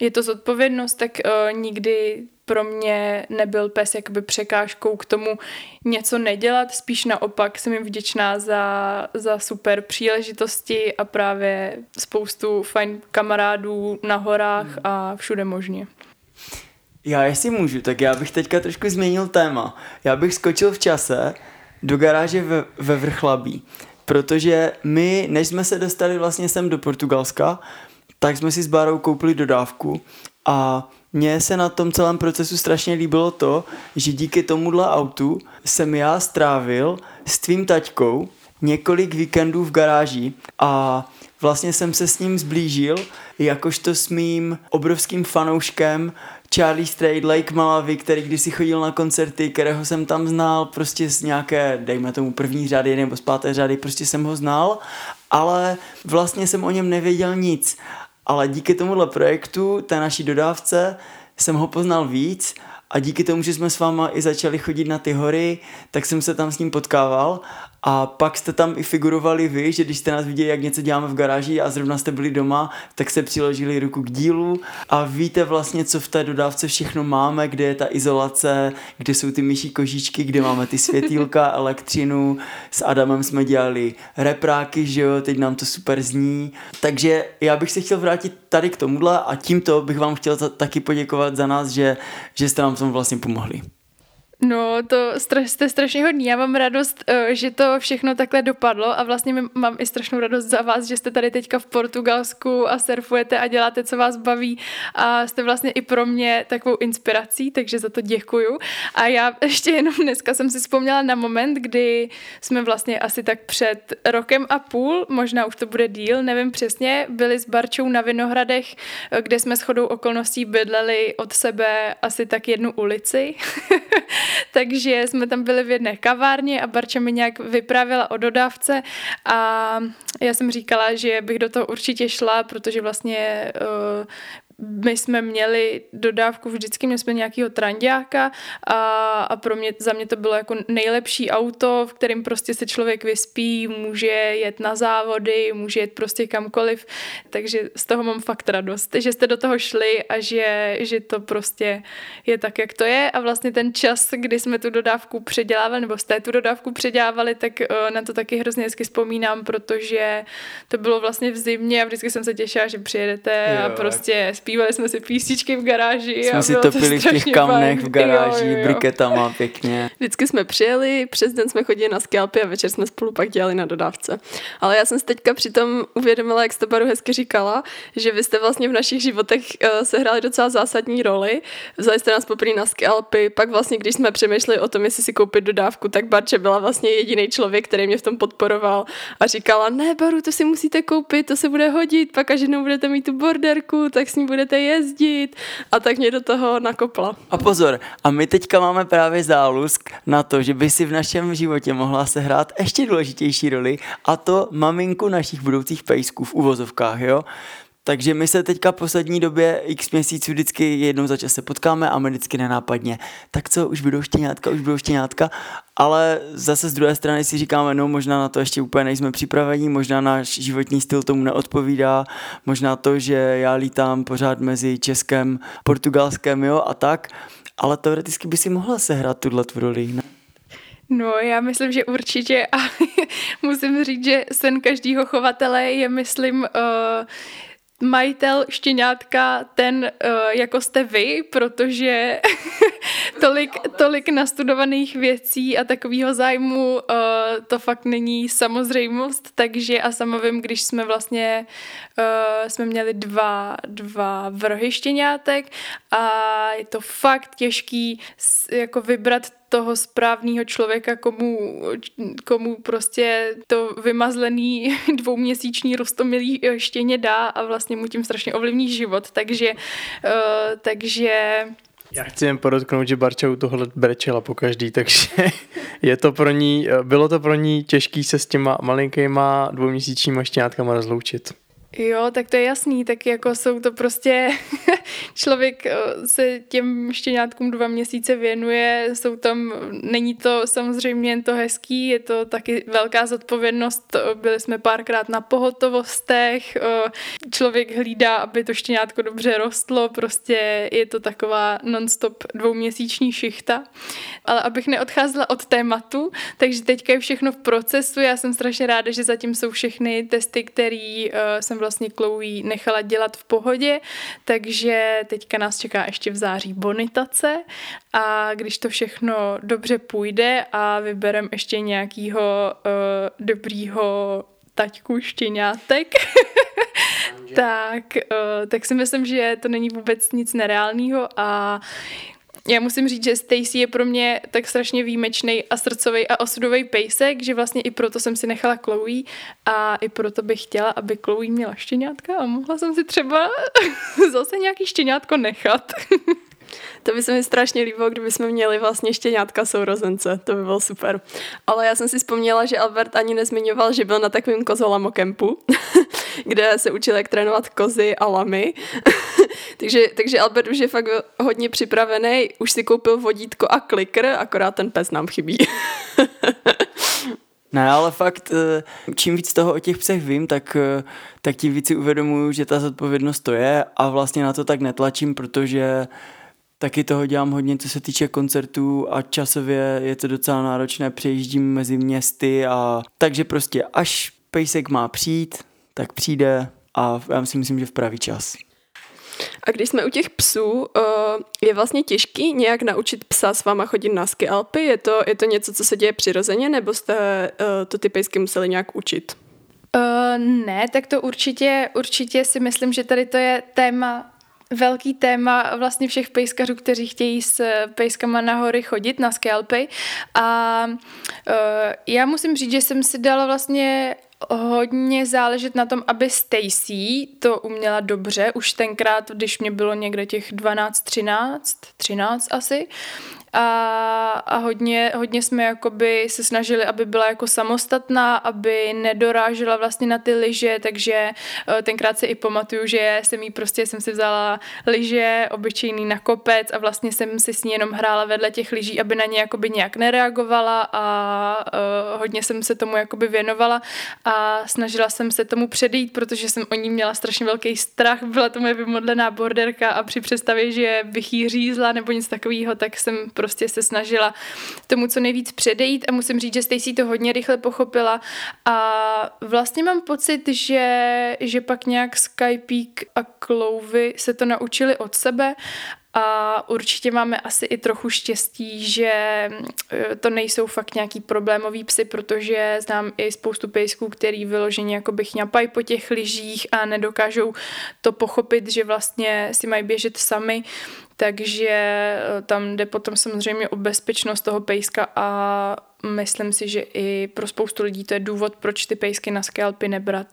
je to zodpovědnost, tak uh, nikdy pro mě nebyl pes jakoby překážkou k tomu něco nedělat, spíš naopak jsem jim vděčná za, za super příležitosti a právě spoustu fajn kamarádů na horách a všude možně. Já jestli můžu, tak já bych teďka trošku změnil téma. Já bych skočil v čase do garáže ve, ve Vrchlabí, protože my, než jsme se dostali vlastně sem do Portugalska, tak jsme si s Bárou koupili dodávku a mně se na tom celém procesu strašně líbilo to, že díky tomuhle autu jsem já strávil s tvým taťkou několik víkendů v garáži a vlastně jsem se s ním zblížil, jakožto s mým obrovským fanouškem Charlie Strait, Lake Malavy, který když si chodil na koncerty, kterého jsem tam znal prostě z nějaké, dejme tomu první řady nebo z páté řady, prostě jsem ho znal, ale vlastně jsem o něm nevěděl nic. Ale díky tomuhle projektu, té naší dodávce, jsem ho poznal víc a díky tomu, že jsme s váma i začali chodit na ty hory, tak jsem se tam s ním potkával a pak jste tam i figurovali vy, že když jste nás viděli, jak něco děláme v garáži a zrovna jste byli doma, tak se přiložili ruku k dílu a víte vlastně, co v té dodávce všechno máme, kde je ta izolace, kde jsou ty myší kožičky, kde máme ty světýlka, elektřinu. S Adamem jsme dělali repráky, že jo, teď nám to super zní. Takže já bych se chtěl vrátit tady k tomuhle a tímto bych vám chtěl taky poděkovat za nás, že, že jste nám tom vlastně pomohli. No, to jste strašně hodný. Já mám radost, eh, že to všechno takhle dopadlo a vlastně mám i strašnou radost za vás, že jste tady teďka v Portugalsku a surfujete a děláte, co vás baví a jste vlastně i pro mě takovou inspirací, takže za to děkuju. A já ještě jenom dneska jsem si vzpomněla na moment, kdy jsme vlastně asi tak před rokem a půl, možná už to bude díl, nevím přesně, byli s Barčou na Vinohradech, eh, kde jsme s chodou okolností bydleli od sebe asi tak jednu ulici. takže jsme tam byli v jedné kavárně a Barča mi nějak vyprávěla o dodávce a já jsem říkala, že bych do toho určitě šla, protože vlastně uh, my jsme měli dodávku vždycky, měli jsme nějakého trandiáka a, a pro mě, za mě to bylo jako nejlepší auto, v kterém prostě se člověk vyspí, může jet na závody, může jet prostě kamkoliv, takže z toho mám fakt radost, že jste do toho šli a že, že to prostě je tak, jak to je. A vlastně ten čas, kdy jsme tu dodávku předělávali, nebo jste tu dodávku předělávali, tak uh, na to taky hrozně hezky vzpomínám, protože to bylo vlastně v zimě a vždycky jsem se těšila, že přijedete jo, a prostě spí zpívali jsme si písničky v garáži. Jsme a si topili v těch kamnech v garáži, jo, jo. briketama pěkně. Vždycky jsme přijeli, přes den jsme chodili na skalpy a večer jsme spolu pak dělali na dodávce. Ale já jsem si teďka přitom uvědomila, jak jste Baru hezky říkala, že vy jste vlastně v našich životech uh, sehráli docela zásadní roli. Vzali jste nás poprvé na skalpy, pak vlastně, když jsme přemýšleli o tom, jestli si koupit dodávku, tak Barče byla vlastně jediný člověk, který mě v tom podporoval a říkala, ne Baru, to si musíte koupit, to se bude hodit, pak až jednou budete mít tu borderku, tak s ní budete jezdit a tak mě do toho nakopla. A pozor, a my teďka máme právě zálusk na to, že by si v našem životě mohla sehrát ještě důležitější roli a to maminku našich budoucích pejsků v uvozovkách, jo? Takže my se teďka poslední době x měsíců vždycky jednou za čas se potkáme a my vždycky nenápadně. Tak co, už budou štěňátka, už budou štěňátka, ale zase z druhé strany si říkáme, no možná na to ještě úplně nejsme připraveni, možná náš životní styl tomu neodpovídá, možná to, že já lítám pořád mezi Českem, Portugalskem, jo, a tak, ale teoreticky by si mohla sehrát tuhle roli. Ne? No, já myslím, že určitě a musím říct, že sen každého chovatele je, myslím, uh, majitel štěňátka ten, uh, jako jste vy, protože tolik, tolik nastudovaných věcí a takového zájmu uh, to fakt není samozřejmost, takže a sama vím, když jsme vlastně uh, jsme měli dva, dva vrhy štěňátek a je to fakt těžký jako vybrat toho správného člověka, komu, komu prostě to vymazlený dvouměsíční rostomilý štěně dá a vlastně mu tím strašně ovlivní život. Takže, uh, takže já chci jen podotknout, že Barča u tohle brečela po každý, takže je to pro ní, bylo to pro ní těžký se s těma malinkýma dvouměsíčníma štěňátkama rozloučit. Jo, tak to je jasný, tak jako jsou to prostě, člověk eh, se těm štěňátkům dva měsíce věnuje, jsou tam, není to samozřejmě jen to hezký, je to taky velká zodpovědnost, byli jsme párkrát na pohotovostech, eh, člověk hlídá, aby to štěňátko dobře rostlo, prostě je to taková nonstop dvouměsíční šichta, ale abych neodcházela od tématu, takže teďka je všechno v procesu, já jsem strašně ráda, že zatím jsou všechny testy, které jsem vlastně Chloe nechala dělat v pohodě, takže teďka nás čeká ještě v září bonitace a když to všechno dobře půjde a vyberem ještě nějakýho uh, dobrýho taťku štěňátek, tak, uh, tak si myslím, že to není vůbec nic nereálného a já musím říct, že Stacy je pro mě tak strašně výjimečný a srdcový a osudový pejsek, že vlastně i proto jsem si nechala Chloe a i proto bych chtěla, aby Chloe měla štěňátka a mohla jsem si třeba zase nějaký štěňátko nechat. To by se mi strašně líbilo, kdyby jsme měli vlastně štěňátka sourozence, to by bylo super. Ale já jsem si vzpomněla, že Albert ani nezmiňoval, že byl na takovém kozolamo kempu, kde se učil, jak trénovat kozy a lamy. takže, takže Albert už je fakt hodně připravený, už si koupil vodítko a klikr, akorát ten pes nám chybí. Ne, ale fakt, eh, čím víc toho o těch psech vím, tak, eh, tak tím víc si uvědomuju, že ta zodpovědnost to je a vlastně na to tak netlačím, protože taky toho dělám hodně, co se týče koncertů a časově je to docela náročné, přejíždím mezi městy a takže prostě až pejsek má přijít, tak přijde a já si myslím, že v pravý čas. A když jsme u těch psů, eh, je vlastně těžký nějak naučit psa s váma chodit na ski Alpy? Je to, je to něco, co se děje přirozeně, nebo jste eh, to ty pejsky museli nějak učit? Uh, ne, tak to určitě, určitě si myslím, že tady to je téma velký téma vlastně všech pejskařů, kteří chtějí s pejskama na hory chodit, na skalpy. A uh, já musím říct, že jsem si dala vlastně hodně záležet na tom, aby Stacy to uměla dobře, už tenkrát, když mě bylo někde těch 12, 13, 13 asi, a, a hodně, hodně jsme jakoby se snažili, aby byla jako samostatná, aby nedorážela vlastně na ty lyže, takže eh, tenkrát si i pamatuju, že jsem jí prostě, jsem si vzala lyže, obyčejný na kopec a vlastně jsem si s ní jenom hrála vedle těch lyží, aby na ně jakoby nějak nereagovala a uh, hodně jsem se tomu jakoby věnovala a snažila jsem se tomu předejít, protože jsem o ní měla strašně velký strach, byla to moje vymodlená borderka a při představě, že bych jí řízla nebo nic takového, tak jsem prostě se snažila tomu co nejvíc předejít a musím říct, že Stacy to hodně rychle pochopila. A vlastně mám pocit, že, že pak nějak Skypeak a Clovy se to naučili od sebe a určitě máme asi i trochu štěstí, že eh, to nejsou fakt nějaký problémový psy, protože znám i spoustu pejsků, který vyloženě jakoby chňapají po těch lyžích a nedokážou to pochopit, že vlastně si mají běžet sami, takže eh, tam jde potom samozřejmě o bezpečnost toho pejska a myslím si, že i pro spoustu lidí to je důvod, proč ty pejsky na skalpy nebrat.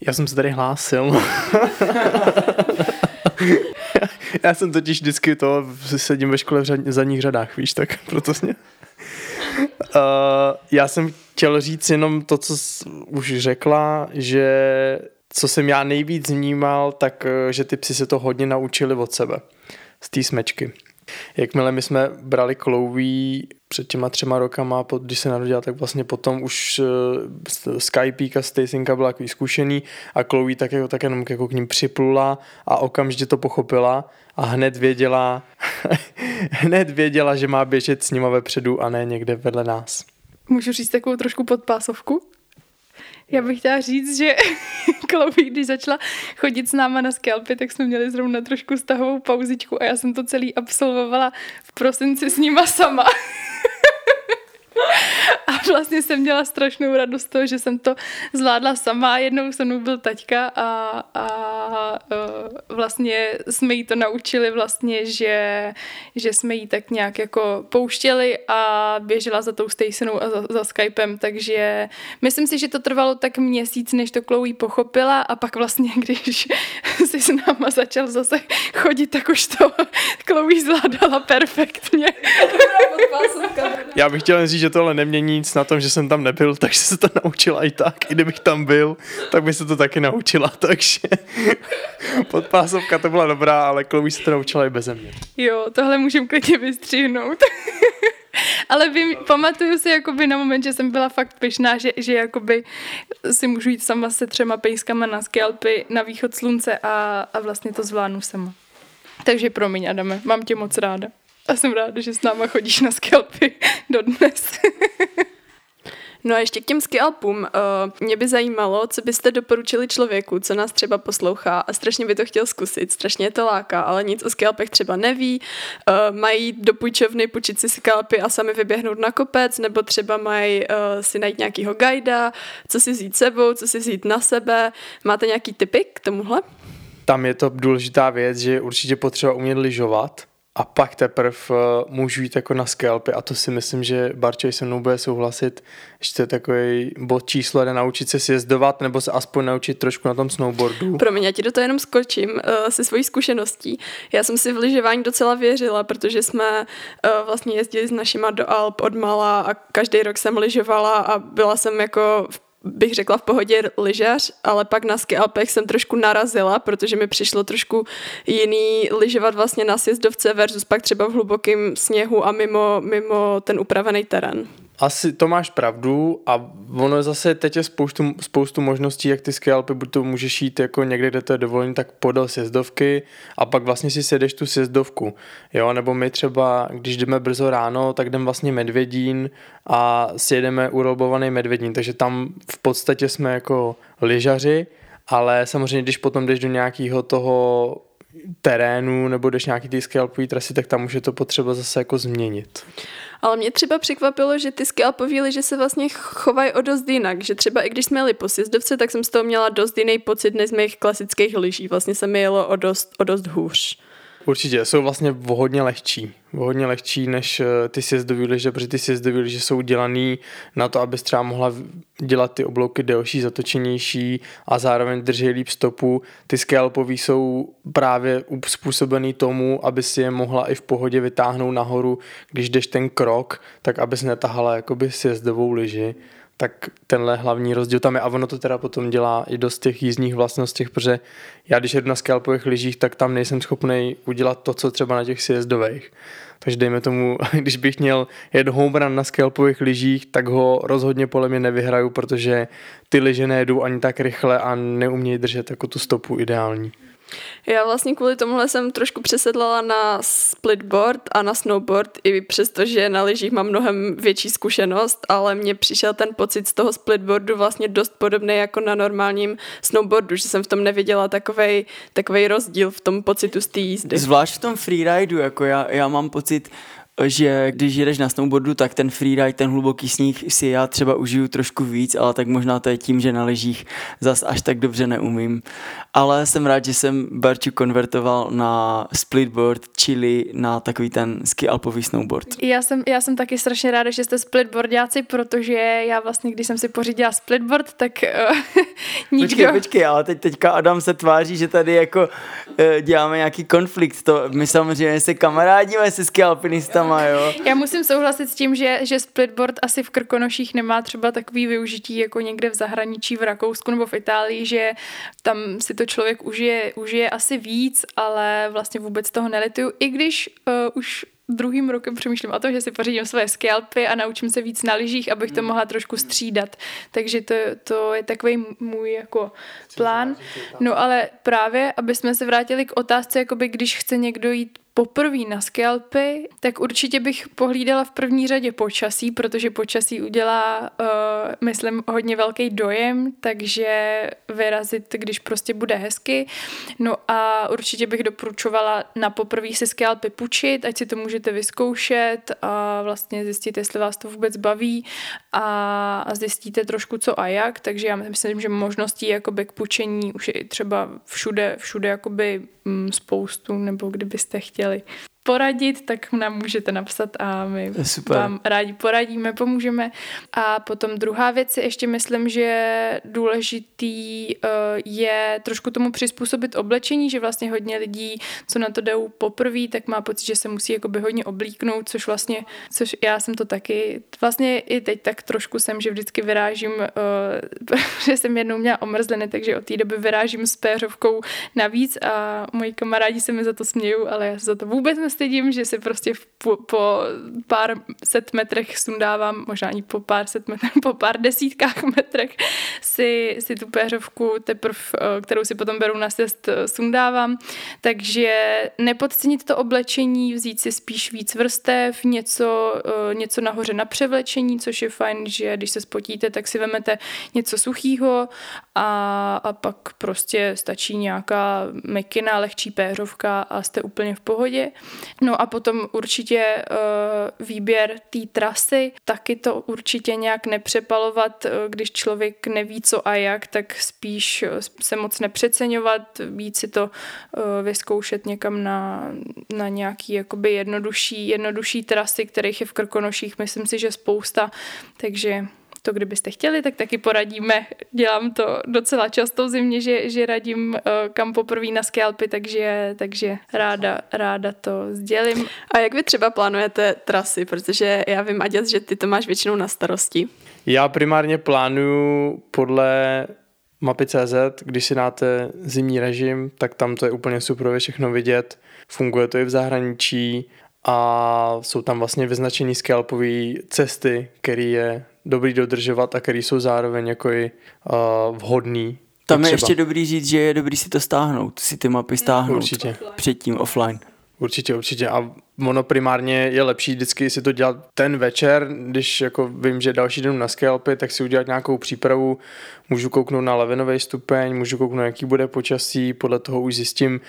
Já jsem se tady hlásil. Já jsem totiž vždycky to, sedím ve škole v řad, zadních řadách, víš, tak proto mě... Uh, já jsem chtěl říct jenom to, co jsi už řekla, že co jsem já nejvíc vnímal, tak eh, že ty psy se to hodně naučili od sebe z té smečky. Jakmile my jsme brali Chloe před těma třema rokama, když se narodila, tak vlastně potom už uh, Skype a Stacinka byla takový zkušený a Chloe tak, jako, tak jenom jako k ním připlula a okamžitě to pochopila a hned věděla, hned věděla, že má běžet s nima vepředu a ne někde vedle nás. Můžu říct takovou trošku podpásovku? Já bych chtěla říct, že Chloe, když začala chodit s náma na skalpy, tak jsme měli zrovna trošku stahovou pauzičku a já jsem to celý absolvovala v prosinci s nima sama. A vlastně jsem měla strašnou radost z toho, že jsem to zvládla sama. Jednou se mnou byl taťka a, a vlastně jsme jí to naučili vlastně, že, že jsme jí tak nějak jako pouštěli a běžela za tou Stacenou a za, za Skypem, takže myslím si, že to trvalo tak měsíc, než to Chloe pochopila a pak vlastně, když si s náma začal zase chodit, tak už to Chloe zvládala perfektně. Já bych chtěl říct, že tohle nemění nic na tom, že jsem tam nebyl, takže se to naučila i tak. I kdybych tam byl, tak by se to taky naučila, takže podpásovka to byla dobrá, ale Chloe se to naučila i beze mě. Jo, tohle můžem klidně vystřihnout. Ale vím, pamatuju si jakoby na moment, že jsem byla fakt pyšná, že, že jakoby si můžu jít sama se třema pejskama na skalpy na východ slunce a, a vlastně to zvládnu sama. Takže promiň, Adame, mám tě moc ráda. A jsem ráda, že s náma chodíš na skalpy dodnes. No a ještě k těm skialpům. Uh, mě by zajímalo, co byste doporučili člověku, co nás třeba poslouchá a strašně by to chtěl zkusit, strašně je to láká, ale nic o skialpech třeba neví, uh, mají do půjčovny půjčit si skialpy a sami vyběhnout na kopec, nebo třeba mají uh, si najít nějakýho guida, co si vzít sebou, co si vzít na sebe. Máte nějaký tipy k tomuhle? Tam je to důležitá věc, že určitě potřeba umět lyžovat, a pak teprve uh, můžu jít jako na skelpy a to si myslím, že Barčej se mnou bude souhlasit, že to je takový bod číslo jeden, naučit se sjezdovat nebo se aspoň naučit trošku na tom snowboardu. Promiň, já ti do toho jenom skočím uh, se svojí zkušeností. Já jsem si v lyžování docela věřila, protože jsme uh, vlastně jezdili s našima do Alp od mala a každý rok jsem lyžovala a byla jsem jako v bych řekla v pohodě lyžař, ale pak na ski Alpech jsem trošku narazila, protože mi přišlo trošku jiný lyžovat vlastně na sjezdovce versus pak třeba v hlubokém sněhu a mimo, mimo ten upravený terén. Asi to máš pravdu a ono zase teď je spoustu, spoustu možností, jak ty skialpy, buď to můžeš jít jako někde, kde to je dovolený, tak podél sjezdovky a pak vlastně si sedeš tu sjezdovku, jo, nebo my třeba, když jdeme brzo ráno, tak jdeme vlastně Medvědín a sjedeme urobovaný Medvědín, takže tam v podstatě jsme jako lyžaři, ale samozřejmě, když potom jdeš do nějakého toho terénu nebo jdeš nějaký ty skialpový trasy, tak tam už je to potřeba zase jako změnit. Ale mě třeba překvapilo, že ty skialpový že se vlastně chovají o dost jinak, že třeba i když jsme jeli po sjezdovce, tak jsem z toho měla dost jiný pocit než z mých klasických lyží. Vlastně se mi jelo o dost, o dost hůř. Určitě, jsou vlastně hodně lehčí. Hodně lehčí než eh, ty sjezdový lyže, protože ty sjezdový lyže jsou dělaný na to, abys třeba mohla dělat ty oblouky delší, zatočenější a zároveň drží líp stopu. Ty scalpový jsou právě způsobený tomu, aby si je mohla i v pohodě vytáhnout nahoru, když jdeš ten krok, tak abys netahala jakoby sjezdovou lyži tak tenhle hlavní rozdíl tam je a ono to teda potom dělá i dost těch jízdních vlastností, protože já když jedu na skalpových lyžích, tak tam nejsem schopný udělat to, co třeba na těch sjezdových. Takže dejme tomu, když bych měl jet home run na skalpových lyžích, tak ho rozhodně podle mě nevyhraju, protože ty lyže nejedou ani tak rychle a neumějí držet jako tu stopu ideální. Já vlastně kvůli tomuhle jsem trošku přesedlala na splitboard a na snowboard, i přesto, že na lyžích mám mnohem větší zkušenost, ale mně přišel ten pocit z toho splitboardu vlastně dost podobný jako na normálním snowboardu, že jsem v tom neviděla takovej, takovej rozdíl v tom pocitu z té jízdy. Zvlášť v tom freeridu, jako já, já mám pocit, že když jedeš na snowboardu, tak ten freeride, ten hluboký sníh si já třeba užiju trošku víc, ale tak možná to je tím, že na lyžích zas až tak dobře neumím. Ale jsem rád, že jsem Barču konvertoval na splitboard, čili na takový ten ski alpový snowboard. Já jsem, já jsem taky strašně ráda, že jste splitboardáci, protože já vlastně, když jsem si pořídila splitboard, tak uh, nikdo... Počkej, počkej, ale teď, teďka Adam se tváří, že tady jako uh, děláme nějaký konflikt. To, my samozřejmě se kamarádíme se ski alpinistama, sama, jo. Já musím souhlasit s tím, že, že splitboard asi v Krkonoších nemá třeba takový využití jako někde v zahraničí, v Rakousku nebo v Itálii, že tam si to člověk užije, užije asi víc, ale vlastně vůbec toho nelituju, i když uh, už druhým rokem přemýšlím o tom, že si pořídím své skialpy a naučím se víc na lyžích, abych to hmm. mohla trošku střídat. Takže to, to je takový můj jako plán. No ale právě, aby jsme se vrátili k otázce, jakoby když chce někdo jít poprvé na skalpy, tak určitě bych pohlídala v první řadě počasí, protože počasí udělá, uh, myslím, hodně velký dojem, takže vyrazit, když prostě bude hezky. No a určitě bych doporučovala na poprvé si skalpy půjčit, ať si to můžete vyzkoušet a vlastně zjistit, jestli vás to vůbec baví a, zjistíte trošku co a jak, takže já myslím, že možností jakoby k půjčení už je třeba všude, všude jakoby mm, spoustu, nebo kdybyste chtěli really? Poradit, tak nám můžete napsat a my Super. vám rádi poradíme, pomůžeme. A potom druhá věc si ještě myslím, že důležitý uh, je trošku tomu přizpůsobit oblečení, že vlastně hodně lidí, co na to jdou poprvé, tak má pocit, že se musí jakoby hodně oblíknout, což vlastně, což já jsem to taky, vlastně i teď tak trošku jsem, že vždycky vyrážím, uh, že jsem jednou měla omrzliny, takže od té doby vyrážím s péřovkou navíc a moji kamarádi se mi za to smějou, ale já se za to vůbec nestydím nestydím, že si prostě po, po pár set metrech sundávám, možná ani po pár set metrech, po pár desítkách metrech si, si tu péřovku teprv, eh, kterou si potom beru na cest, eh, sundávám. Takže nepodcenit to oblečení, vzít si spíš víc vrstev, něco, eh, něco nahoře na převlečení, což je fajn, že když se spotíte, tak si vemete něco suchého a, a pak prostě stačí nějaká mekina, lehčí péřovka a jste úplně v pohodě. No a potom určitě uh, výběr té trasy, taky to určitě nějak nepřepalovat, uh, když člověk neví co a jak, tak spíš uh, se moc nepřeceňovat, víc si to uh, vyzkoušet někam na, na nějaký jakoby jednodušší, jednodušší trasy, kterých je v Krkonoších, myslím si, že spousta, takže to kdybyste chtěli, tak taky poradíme. Dělám to docela často v zimě, že, že radím uh, kam poprvé na skalpy, takže, takže ráda, ráda to sdělím. A jak vy třeba plánujete trasy, protože já vím, Aděc, že ty to máš většinou na starosti. Já primárně plánuju podle mapy CZ, když si dáte zimní režim, tak tam to je úplně super všechno vidět. Funguje to i v zahraničí a jsou tam vlastně vyznačený scalpové cesty, které je dobrý dodržovat a který jsou zároveň jako i uh, vhodný. Tam je ještě dobrý říct, že je dobrý si to stáhnout, si ty mapy stáhnout Určitě. předtím offline. Určitě, určitě. A ono primárně je lepší vždycky si to dělat ten večer, když jako vím, že další den na scalpy, tak si udělat nějakou přípravu, můžu kouknout na levinový stupeň, můžu kouknout, jaký bude počasí, podle toho už zjistím,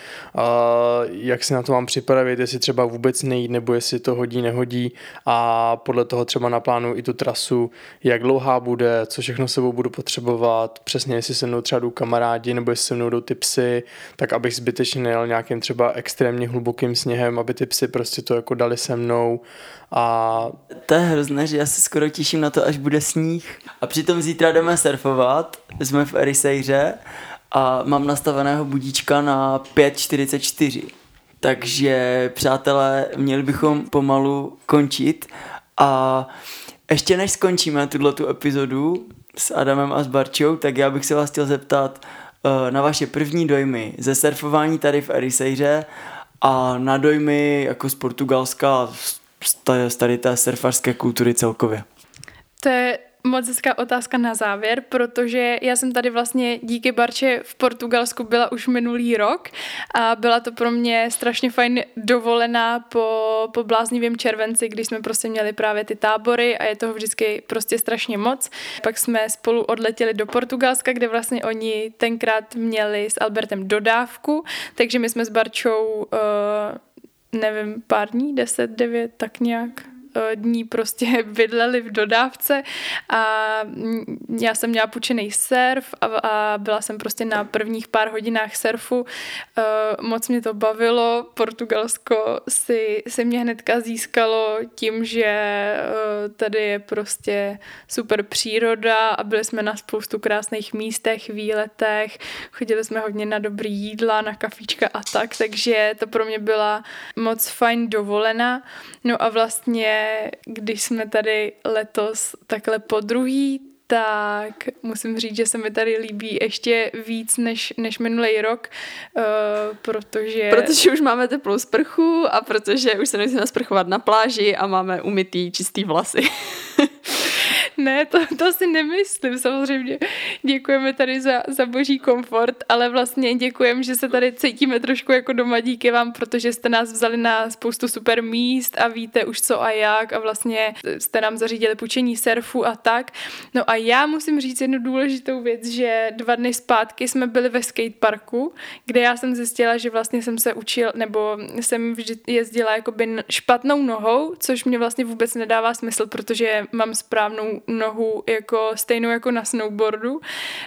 jak si na to mám připravit, jestli třeba vůbec nejít, nebo jestli to hodí, nehodí. A podle toho třeba naplánu i tu trasu, jak dlouhá bude, co všechno sebou budu potřebovat, přesně jestli se mnou třeba jdou kamarádi, nebo jestli se mnou jdou ty psy, tak abych zbytečně nejel nějakým třeba extrémně hlubokým sněhem, aby ty psy prostě to jako dali se mnou a... To je hrozné, že já se skoro těším na to, až bude sníh. A přitom zítra jdeme surfovat, jsme v Erisejře a mám nastaveného budíčka na 5.44. Takže, přátelé, měli bychom pomalu končit a ještě než skončíme tuhle tu epizodu s Adamem a s Barčou, tak já bych se vás chtěl zeptat uh, na vaše první dojmy ze surfování tady v Erisejře a na dojmy jako z Portugalska, z tady té surfařské kultury celkově. To je moc hezká otázka na závěr, protože já jsem tady vlastně díky Barče v Portugalsku byla už minulý rok a byla to pro mě strašně fajn dovolená po, po bláznivém červenci, když jsme prostě měli právě ty tábory a je toho vždycky prostě strašně moc. Pak jsme spolu odletěli do Portugalska, kde vlastně oni tenkrát měli s Albertem dodávku, takže my jsme s Barčou uh, nevím, pár dní, deset, devět, tak nějak dní prostě bydleli v dodávce a já jsem měla půjčený surf a, a byla jsem prostě na prvních pár hodinách surfu. Eh, moc mě to bavilo. Portugalsko si, si mě hnedka získalo tím, že eh, tady je prostě super příroda a byli jsme na spoustu krásných místech, výletech, chodili jsme hodně na dobrý jídla, na kafíčka a tak, takže to pro mě byla moc fajn dovolena. No a vlastně když jsme tady letos takhle po druhý, tak musím říct, že se mi tady líbí ještě víc než, než minulý rok, uh, protože... Protože už máme teplou sprchu a protože už se nemusíme sprchovat na pláži a máme umytý čistý vlasy. ne, to, to si nemyslím, samozřejmě. Děkujeme tady za, za boží komfort, ale vlastně děkujeme, že se tady cítíme trošku jako doma díky vám, protože jste nás vzali na spoustu super míst a víte už co a jak a vlastně jste nám zařídili půjčení surfu a tak. No a já musím říct jednu důležitou věc, že dva dny zpátky jsme byli ve skateparku, kde já jsem zjistila, že vlastně jsem se učil, nebo jsem vždy jezdila jakoby špatnou nohou, což mě vlastně vůbec nedává smysl, protože mám správnou nohu jako stejnou jako na snowboardu.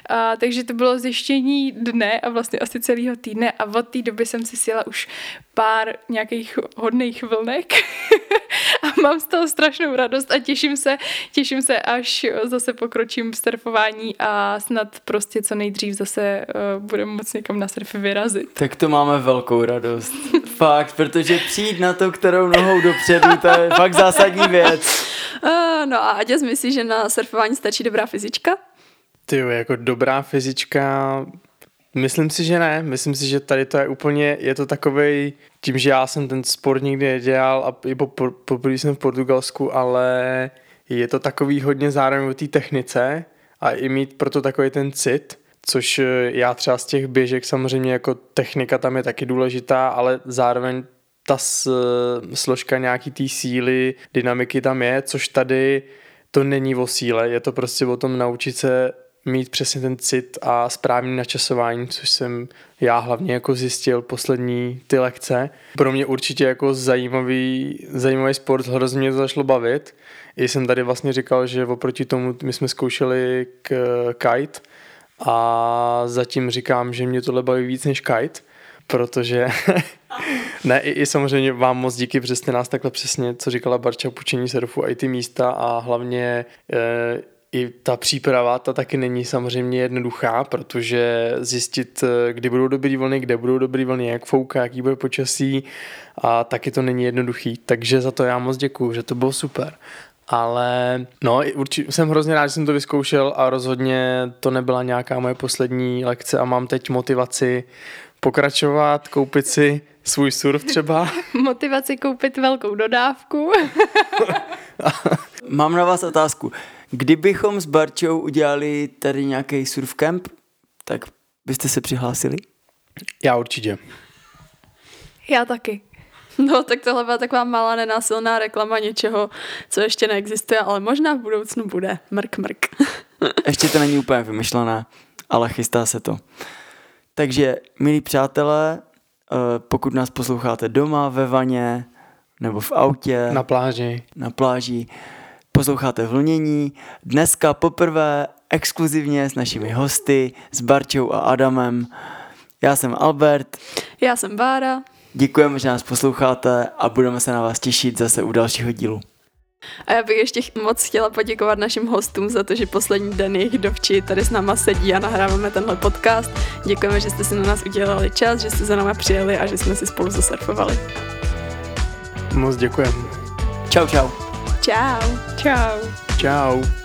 A, takže to bylo zjištění dne a vlastně asi celého týdne a od té doby jsem si sjela už pár nějakých hodných vlnek mám z toho strašnou radost a těším se, těším se, až zase pokročím v surfování a snad prostě co nejdřív zase uh, budeme moc někam na surfy vyrazit. Tak to máme velkou radost. fakt, protože přijít na to, kterou nohou dopředu, to je fakt zásadní věc. Uh, no a Aďas myslí, že na surfování stačí dobrá fyzička? Ty jako dobrá fyzička Myslím si, že ne. Myslím si, že tady to je úplně, je to takovej, tím, že já jsem ten sport nikdy nedělal a i po, po, poprvé jsem v Portugalsku, ale je to takový hodně zároveň o té technice a i mít proto takový ten cit, což eh, já třeba z těch běžek samozřejmě jako technika tam je taky důležitá, ale zároveň ta složka nějaký té síly, dynamiky tam je, což tady to není o síle, je to prostě o tom naučit se mít přesně ten cit a správný načasování, což jsem já hlavně jako zjistil poslední ty lekce. Pro mě určitě jako zajímavý, zajímavý sport, hrozně mě to zašlo bavit. I jsem tady vlastně říkal, že oproti tomu my jsme zkoušeli k kite a zatím říkám, že mě tohle baví víc než kite, protože ne, i, i samozřejmě vám moc díky, jste nás takhle přesně, co říkala Barča, pučení surfu a i ty místa a hlavně e, i ta příprava, ta taky není samozřejmě jednoduchá, protože zjistit, eh, kdy budou dobrý vlny, kde budou dobrý vlny, jak fouká, jaký bude počasí a taky to není jednoduchý. Takže za to já moc děkuju, že to bylo super. Ale no, určitě jsem hrozně rád, že jsem to vyzkoušel a rozhodně to nebyla nějaká moje poslední lekce a mám teď motivaci pokračovat, koupit si svůj surf třeba. motivaci koupit velkou dodávku. Mám na vás otázku. Kdybychom s Barčou udělali tady nějaký surfcamp, tak byste se přihlásili? Já určitě. Já taky. No, tak tohle byla taková malá nenásilná reklama něčeho, co ještě neexistuje, ale možná v budoucnu bude. Mrk, mrk. ještě to není úplně vymyšlené, ale chystá se to. Takže, milí přátelé, eh, pokud nás posloucháte doma, ve vaně, nebo v autě, na pláži, na pláži, posloucháte vlnění. Dneska poprvé exkluzivně s našimi hosty, s Barčou a Adamem. Já jsem Albert. Já jsem Bára. Děkujeme, že nás posloucháte a budeme se na vás těšit zase u dalšího dílu. A já bych ještě moc chtěla poděkovat našim hostům za to, že poslední den jejich dovči tady s náma sedí a nahráváme tenhle podcast. Děkujeme, že jste si na nás udělali čas, že jste za náma přijeli a že jsme si spolu zasurfovali. Moc děkujeme. Čau, čau. Čau. Čau. Čau.